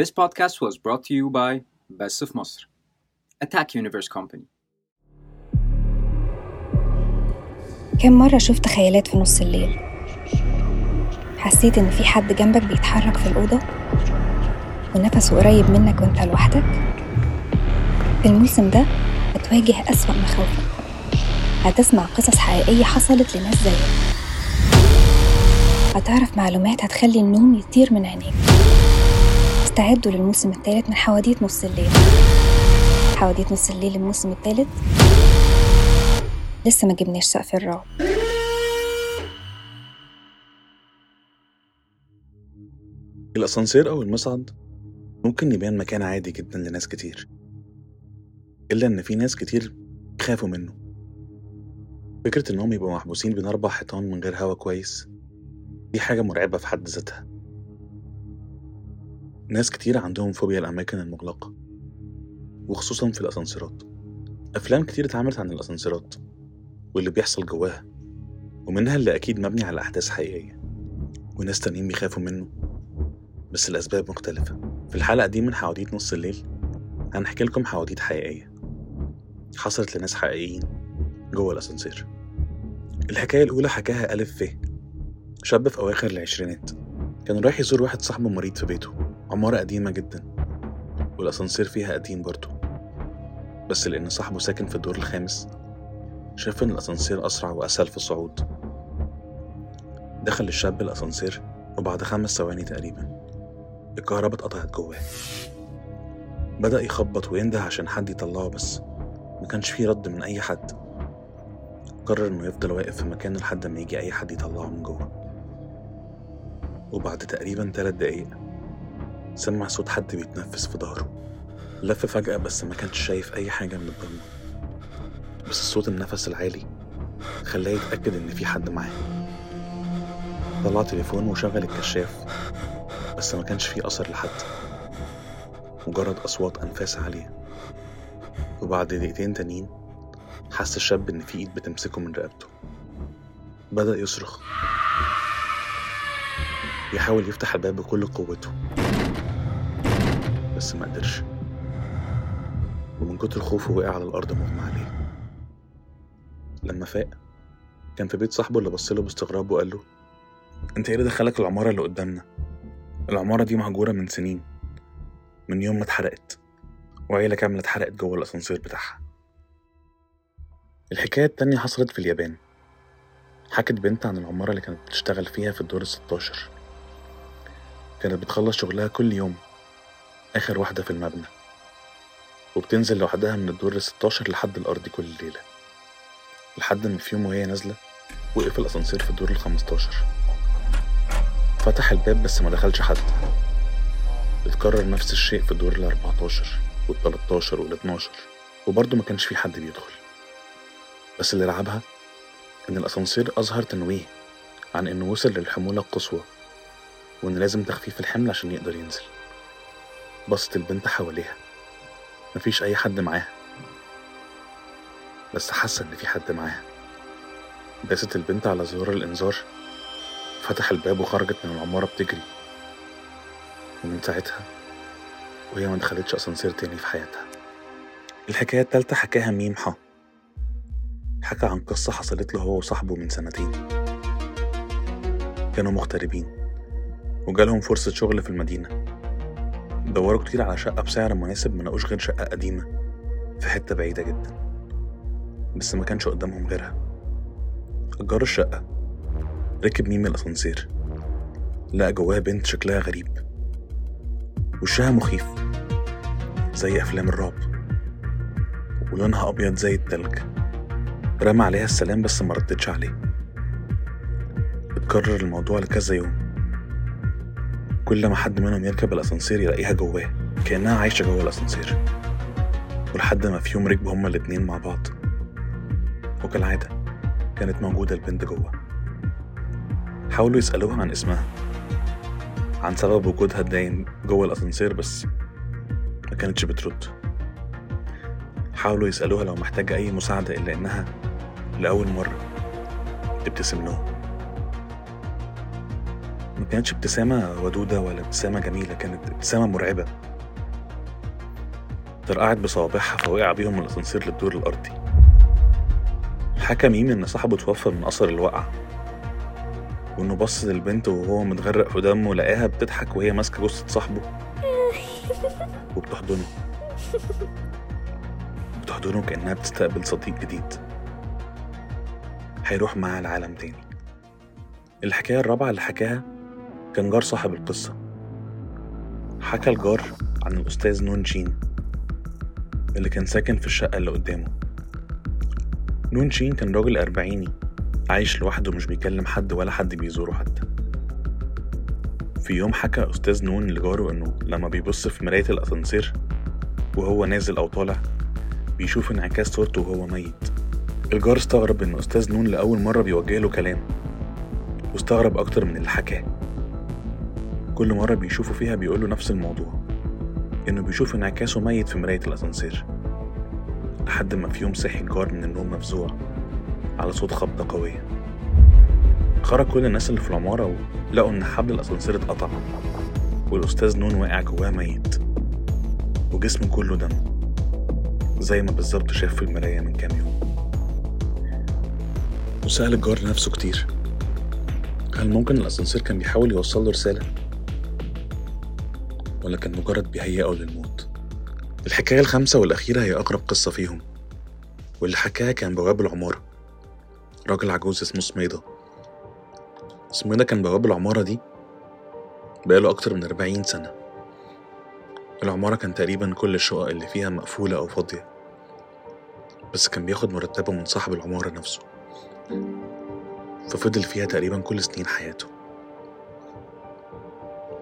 This podcast was brought to you by بس في مصر Attack Universe Company. كم مرة شفت خيالات في نص الليل؟ حسيت إن في حد جنبك بيتحرك في الأوضة؟ ونفسه قريب منك وإنت لوحدك؟ في الموسم ده هتواجه أسوأ مخاوفك. هتسمع قصص حقيقية حصلت لناس زيك. هتعرف معلومات هتخلي النوم يطير من عينيك. استعدوا للموسم الثالث من حواديت نص الليل. حواديت نص الليل الموسم الثالث. لسه ما جبناش سقف الرعب. الأسانسير أو المصعد ممكن يبان مكان عادي جدا لناس كتير. إلا إن في ناس كتير بيخافوا منه. فكرة إنهم يبقوا محبوسين بين أربع حيطان من غير هوا كويس دي حاجة مرعبة في حد ذاتها. ناس كتير عندهم فوبيا الأماكن المغلقة وخصوصا في الأسانسيرات. أفلام كتير اتعملت عن الأسانسيرات واللي بيحصل جواها ومنها اللي أكيد مبني على أحداث حقيقية وناس تانيين بيخافوا منه. بس الأسباب مختلفة. في الحلقة دي من حواديت نص الليل هنحكي لكم حواديت حقيقية حصلت لناس حقيقيين جوه الأسانسير. الحكاية الأولى حكاها ألف ف شاب في أواخر العشرينات كان رايح يزور واحد صاحبه مريض في بيته. عمارة قديمة جدا والأسانسير فيها قديم برضه بس لأن صاحبه ساكن في الدور الخامس شاف إن الأسانسير أسرع وأسهل في الصعود. دخل الشاب الأسانسير وبعد خمس ثواني تقريبا الكهرباء اتقطعت جواه. بدأ يخبط وينده عشان حد يطلعه بس ما كانش فيه رد من أي حد. قرر إنه يفضل واقف في مكانه لحد ما يجي أي حد يطلعه من جوه. وبعد تقريبا تلات دقايق سمع صوت حد بيتنفس في ظهره. لف فجأة بس ما كانش شايف أي حاجة من الضلمة. بس صوت النفس العالي خلاه يتأكد إن في حد معاه. طلع تليفونه وشغل الكشاف بس ما كانش فيه أثر لحد. مجرد أصوات أنفاس عالية. وبعد دقيقتين تانيين حس الشاب إن في إيد بتمسكه من رقبته. بدأ يصرخ. يحاول يفتح الباب بكل قوته. بس ما قدرش. ومن كتر خوفه وقع على الأرض مغمى عليه. لما فاق كان في بيت صاحبه اللي بصله باستغراب وقال له أنت إيه اللي دخلك العمارة اللي قدامنا؟ العمارة دي مهجورة من سنين. من يوم ما اتحرقت. وعيلة كاملة اتحرقت جوه الأسانسير بتاعها. الحكاية التانية حصلت في اليابان. حكت بنت عن العمارة اللي كانت بتشتغل فيها في الدور الستاشر. كانت بتخلص شغلها كل يوم. آخر واحدة في المبنى. وبتنزل لوحدها من الدور الستاشر لحد الأرض كل ليلة. لحد ما في يوم وهي نازلة وقف الأسانسير في الدور الخمستاشر. فتح الباب بس ما دخلش حد. اتكرر نفس الشيء في الدور الأربعتاشر والتلاتاشر والاتناشر وبرضه ما كانش في حد بيدخل. بس اللي رعبها إن الأسانسير أظهر تنويه عن إنه وصل للحمولة القصوى وإن لازم تخفيف الحمل عشان يقدر ينزل. بصت البنت حواليها. مفيش أي حد معاها. بس حاسة إن في حد معاها. داست البنت على زرار الإنذار فتح الباب وخرجت من العمارة بتجري. ومن ساعتها وهي ما دخلتش أسانسير تاني في حياتها. الحكاية التالتة حكاها ميم حا. حكى عن قصة حصلت له هو وصاحبه من سنتين. كانوا مغتربين وجالهم فرصة شغل في المدينة. دوروا كتير على شقة بسعر مناسب منقوش غير شقة قديمة في حتة بعيدة جدا. بس ما كانش قدامهم غيرها. أجار الشقة. ركب ميم الأسانسير. لقى جواها بنت شكلها غريب. وشها مخيف. زي أفلام الرعب. ولونها أبيض زي التلج. رمى عليها السلام بس ما ردتش عليه. اتكرر الموضوع لكذا يوم. كل ما حد منهم يركب الأسانسير يلاقيها جواه كأنها عايشة جوه الأسانسير. ولحد ما في يوم ركبوا هما الاتنين مع بعض. وكالعادة كانت موجودة البنت جوه. حاولوا يسألوها عن اسمها عن سبب وجودها الدايم جوه الأسانسير بس ما كانتش بترد. حاولوا يسألوها لو محتاجة أي مساعدة إلا إنها لأول مرة تبتسم لهم. ما كانتش ابتسامة ودودة ولا ابتسامة جميلة كانت ابتسامة مرعبة. طرقعت بصوابعها فوقع بيهم من الأسانسير للدور الأرضي. حكى ميم إن صاحبه توفى من أثر الوقعة. وإنه بص للبنت وهو متغرق في دمه لقاها بتضحك وهي ماسكة جثة صاحبه. وبتحضنه. بتحضنه كأنها بتستقبل صديق جديد. هيروح معاه العالم تاني. الحكاية الرابعة اللي حكاها كان جار صاحب القصة. حكى الجار عن الأستاذ نون شين اللي كان ساكن في الشقة اللي قدامه. نون شين كان راجل أربعيني عايش لوحده مش بيكلم حد ولا حد بيزوره حتى. في يوم حكى أستاذ نون لجاره إنه لما بيبص في مراية الأسانسير وهو نازل أو طالع بيشوف انعكاس صورته وهو ميت. الجار استغرب إن أستاذ نون لأول مرة بيوجه له كلام واستغرب أكتر من اللي حكاه. كل مرة بيشوفه فيها بيقوله نفس الموضوع إنه بيشوف انعكاسه ميت في مراية الأسانسير لحد ما في يوم صحي الجار من النوم مفزوع على صوت خبطة قوية خرج كل الناس اللي في العمارة ولقوا إن حبل الأسانسير اتقطع والأستاذ نون واقع جواه ميت وجسمه كله دم زي ما بالظبط شاف في المراية من كام يوم وسأل الجار نفسه كتير هل ممكن الأسانسير كان بيحاول يوصل له رسالة؟ ولا كان مجرد بيهيئة للموت؟ الحكاية الخامسة والأخيرة هي أقرب قصة فيهم. واللي حكاها كان بواب العمارة. راجل عجوز اسمه سميدة. سميدة كان بواب العمارة دي بقاله أكتر من أربعين سنة. العمارة كان تقريبا كل الشقق اللي فيها مقفولة أو فاضية. بس كان بياخد مرتبه من صاحب العمارة نفسه. ففضل فيها تقريبا كل سنين حياته.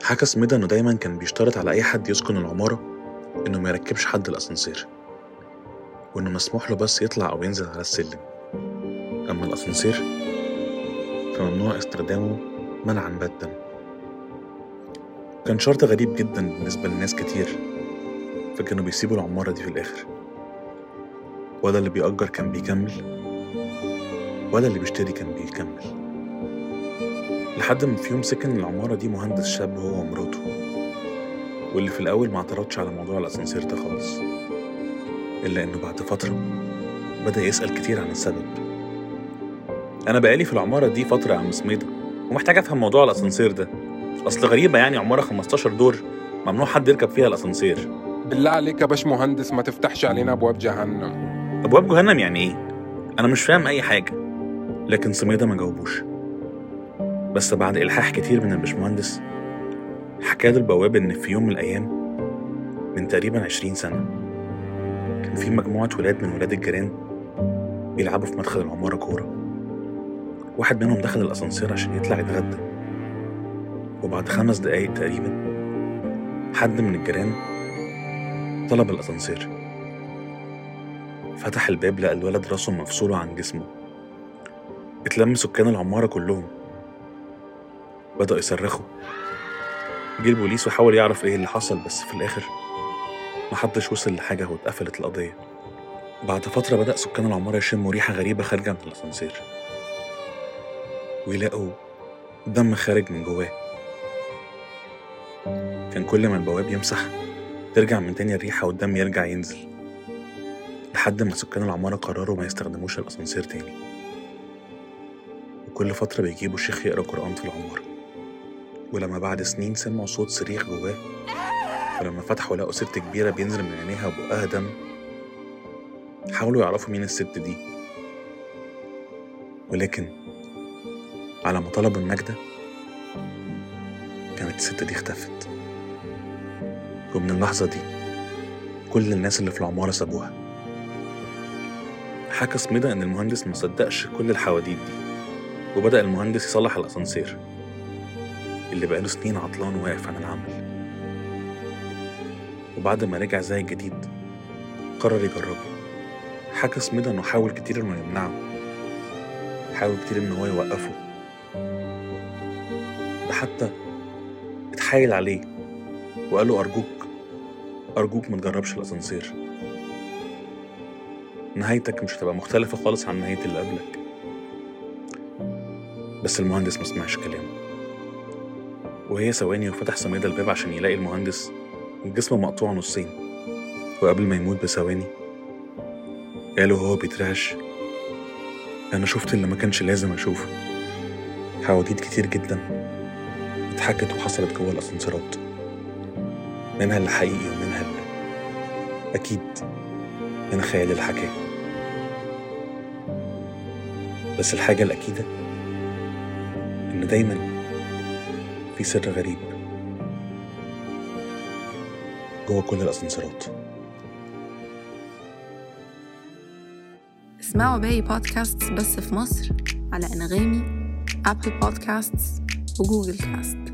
حكى سميدة إنه دايما كان بيشترط على أي حد يسكن العمارة إنه ما يركبش حد الأسانسير وإنه مسموح له بس يطلع أو ينزل على السلم. أما الأسانسير فممنوع استخدامه منعا باتا كان شرط غريب جدا بالنسبة لناس كتير فكانوا بيسيبوا العمارة دي في الآخر. ولا اللي بيأجر كان بيكمل ولا اللي بيشتري كان بيكمل. لحد ما في يوم سكن العمارة دي مهندس شاب هو ومراته. واللي في الأول ما اعترضش على موضوع الأسانسير ده خالص. إلا إنه بعد فترة بدأ يسأل كتير عن السبب. أنا بقالي في العمارة دي فترة يا عم سميدة ومحتاج أفهم موضوع الأسانسير ده. أصل غريبة يعني عمارة 15 دور ممنوع حد يركب فيها الأسانسير. بالله عليك يا باش مهندس ما تفتحش علينا أبواب جهنم. أبواب جهنم يعني إيه؟ أنا مش فاهم أي حاجة. لكن سميدة ما جاوبوش. بس بعد إلحاح كتير من البشمهندس حكى له البواب إن في يوم من الأيام من تقريبا عشرين سنة كان في مجموعة ولاد من ولاد الجيران بيلعبوا في مدخل العمارة كورة. واحد منهم دخل الأسانسير عشان يطلع يتغدى. وبعد خمس دقايق تقريبا حد من الجيران طلب الأسانسير. فتح الباب لقى الولد راسه مفصولة عن جسمه. اتلم سكان العمارة كلهم. بدأوا يصرخوا. جه البوليس وحاول يعرف إيه اللي حصل بس في الآخر محدش وصل لحاجة واتقفلت القضية. بعد فترة بدأ سكان العمارة يشموا ريحة غريبة خارجة من الأسانسير. ويلاقوا دم خارج من جواه. كان كل ما البواب يمسح ترجع من تاني الريحة والدم يرجع ينزل. لحد ما سكان العمارة قرروا ما يستخدموش الأسانسير تاني. وكل فترة بيجيبوا شيخ يقرأ قرآن في العمارة. ولما بعد سنين سمعوا صوت صريخ جواه ولما فتحوا لقوا ست كبيرة بينزل من عينيها وبقها دم. حاولوا يعرفوا مين الست دي. ولكن على ما طلبوا النجدة كانت الست دي اختفت. ومن اللحظة دي كل الناس اللي في العمارة سابوها. حكى سميدة إن المهندس مصدقش كل الحواديت دي. وبدأ المهندس يصلح الأسانسير. اللي بقاله سنين عطلان واقف عن العمل. وبعد ما رجع زي الجديد قرر يجربه. حكى سميدة إنه حاول كتير إنه يمنعه. حاول كتير إن هو يوقفه. ده حتى اتحايل عليه وقال له أرجوك أرجوك ما تجربش الأسانسير. نهايتك مش هتبقى مختلفة خالص عن نهاية اللي قبلك. بس المهندس ما سمعش كلامه. وهي ثواني وفتح سميدة الباب عشان يلاقي المهندس. الجسم مقطوع نصين. وقبل ما يموت بثواني. قالوا هو بيترعش. أنا شفت اللي ما كانش لازم أشوفه. حواديت كتير جدا. اتحكت وحصلت جوه الأسانسيرات. منها اللي حقيقي ومنها اللي أكيد من خيال الحكاية. بس الحاجة الأكيدة إن دايما في سر غريب. جوه كل الأسانسيرات. اسمعوا باقي بودكاست بس في مصر على أنغامي ابل بودكاست وجوجل كاست